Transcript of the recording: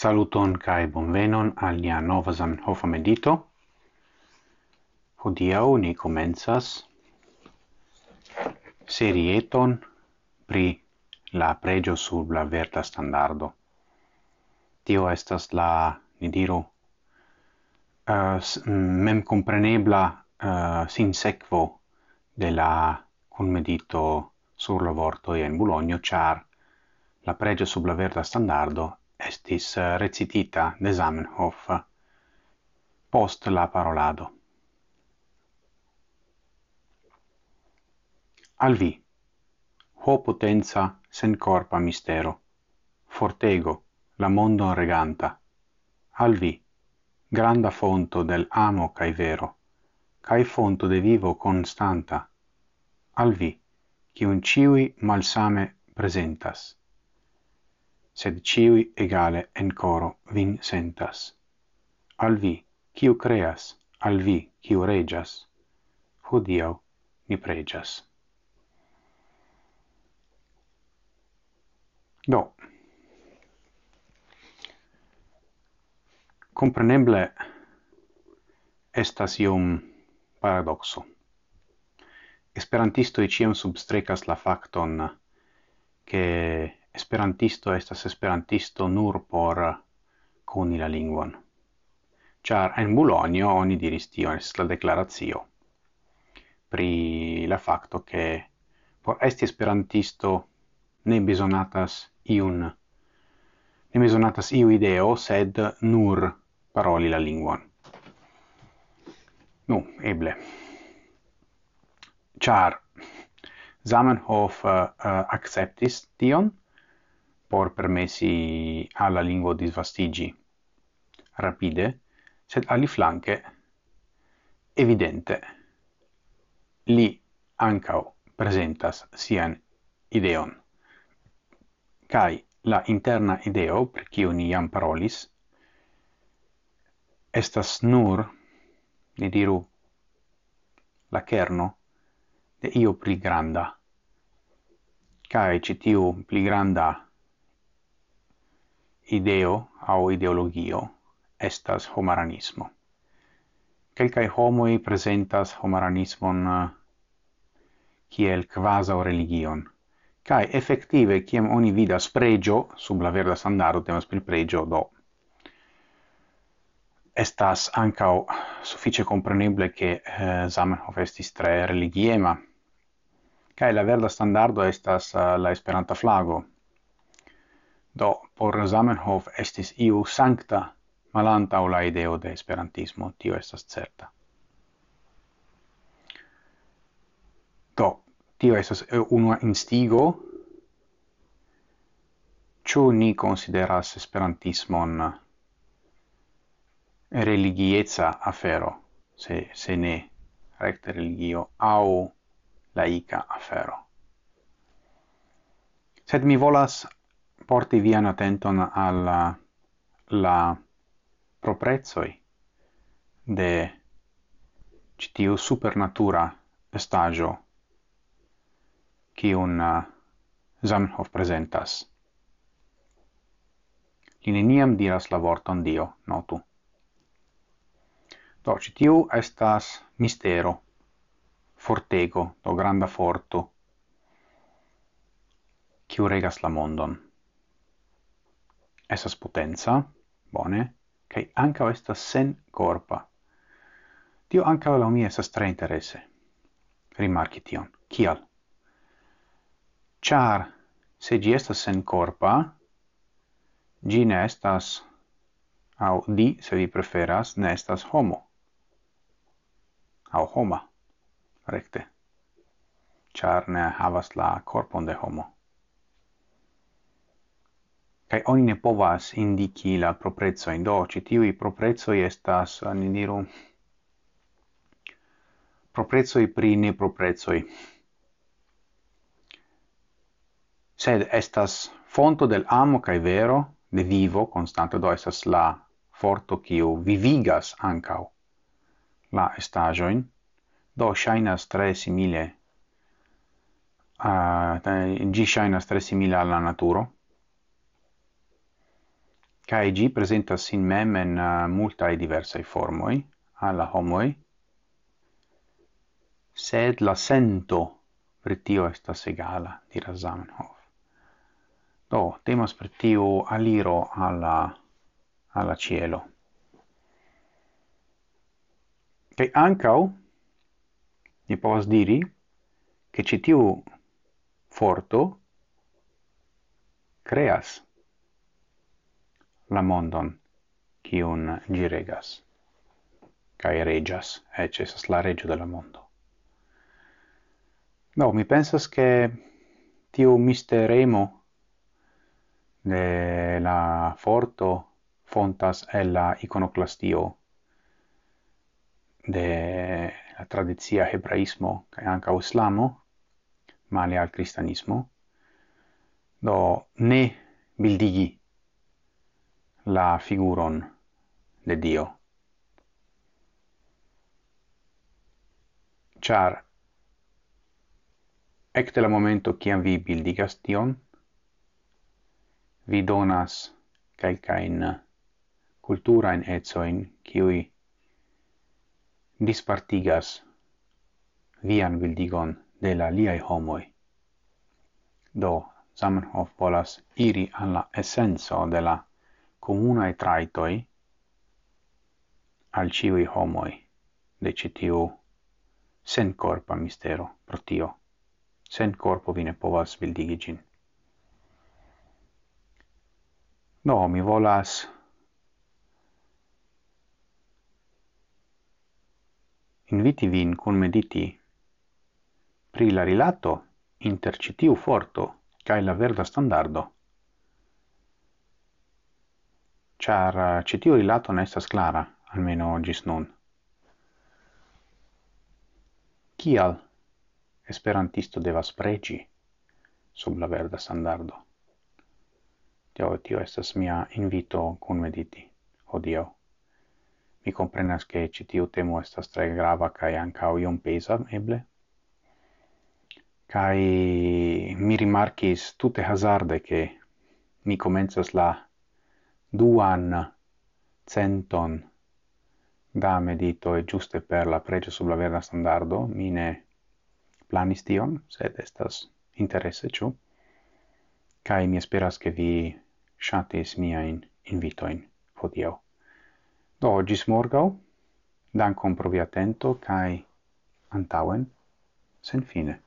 Saluton kai bonvenon al nia nova Zamenhof medito. Hodiaŭ ni komencas serieton pri la pregio sur la verda standardo. Tio estas la, ni diru, eh, uh, mem comprenebla uh, eh, sinsekvo de la conmedito sur la vorto en Bologna, char la pregio sub la verda standardo estis eh, recitita de Zamenhof post la parolado. Al vi, ho potenza sen corpa mistero, fortego, la mondo reganta, al vi, granda fonto del amo cae vero, cae fonto de vivo constanta, al vi, cium ciui malsame presentas sed ciui egale en coro vin sentas. Al vi, ciu creas, al vi, ciu regias, hodiau ni pregias. Do, compreneble estas ium paradoxo. Esperantistoi ciam substrecas la facton che esperantisto estas esperantisto nur por eh, coni la lingvon. Char en Bologna oni diris tio, es la declarazio, pri la facto che por esti esperantisto ne besonatas iun ne besonatas iu ideo, sed nur paroli la lingvon. Nu, eble. Char Zamenhof uh, acceptis tion, por permessi alla lingua di svastigi rapide, sed ali flanque evidente. Li ancao presentas sian ideon. Kai la interna ideo, per cio ni iam parolis, estas nur, ne diru, la kerno de io pli granda, kai citiu pli granda ideo au ideologio estas homaranismo. Quelcae homoi presentas homaranismon eh, kiel quasi religion, Kai effettive kiam oni vidas pregio, sub la verda standardo temas pri pregio, do. Estas ancao suffice compreneble che eh, Zamenhof estis tre religiema, Kai la verda standardo estas uh, la esperanta flago, Do por Zamenhof estis iu sancta malantau la ideo de esperantismo, tio estas certa. Do, tio estas unua instigo, ciu ni consideras esperantismon religieza afero, se, se ne recte religio, au laica afero. Sed mi volas porti vian attenton alla uh, la proprezoi de citiu supernatura estagio cium uh, Zamenhof presentas. Li neniam diras la vorton Dio, notu. Do, citiu estas mistero, fortego, do granda forto, ciu regas la mondon esas potenza, bone, kai anca estas sen corpa. Tio anca la mia esas tre interesse. Rimarci tion. Kial? Char, se gi estas sen corpa, gi ne estas, au di, se vi preferas, ne estas homo. Au homa, recte. Char ne havas la corpon de homo kai oni ne povas indiki la proprezzo in do ci tiu i proprezzo estas eh, ani diru proprezzo pri ne proprezzo sed estas fonto del amo kai vero de vivo constante do estas la forto kiu vivigas ancau la estajoin do shainas tre simile eh, a uh, gi shainas tre simile alla naturo kai gi presentas sin mem en uh, multae diversae formoi alla homoi, sed la sento per tio estas egala, diras Zamenhof. Do, temas per tio aliro alla, alla cielo. kai ancau, ni povas diri, che citiu forto creas la mondon, cium gi regas, cae regas, ec esas la regio de la mondo. No, mi pensas che tiu misteremo de la forto fontas el la iconoclastio de la tradizia hebraismo cae anca islamo, male al cristianismo, do ne bildigi la figuron de Dio. Char ecte la momento ciam vi bildigas tion, vi donas calcain culturain etsoin ciui dispartigas vian bildigon de la liai homoi. Do, Zamenhof volas iri alla essenso de la comunae traitoi al ciui homoi de citiu sen corpa mistero pro tio. Sen corpo vi ne povas bildigi gin. No, mi volas inviti vin cun mediti pri la rilato inter citiu forto cae la verda standardo char eh, citio rilato ne estas clara, almeno gis nun. Kial esperantisto devas pregi sub la verda standardo? Tio, tio estas mia invito cun mediti, odio. Mi comprenas che citio temo estas tre grava cae ancao iom pesa, eble? kai mi rimarcis tutte hazarde che mi comenzas la duan centon. Da medito e giuste per la pregio sub la verna standardo. Mine planis tion sed estas interesse ciu kai mi esperas che vi ŝatis miain invitoin hodiaŭ. Do gis morgau, dankon pro vi atento kai antauen sen fine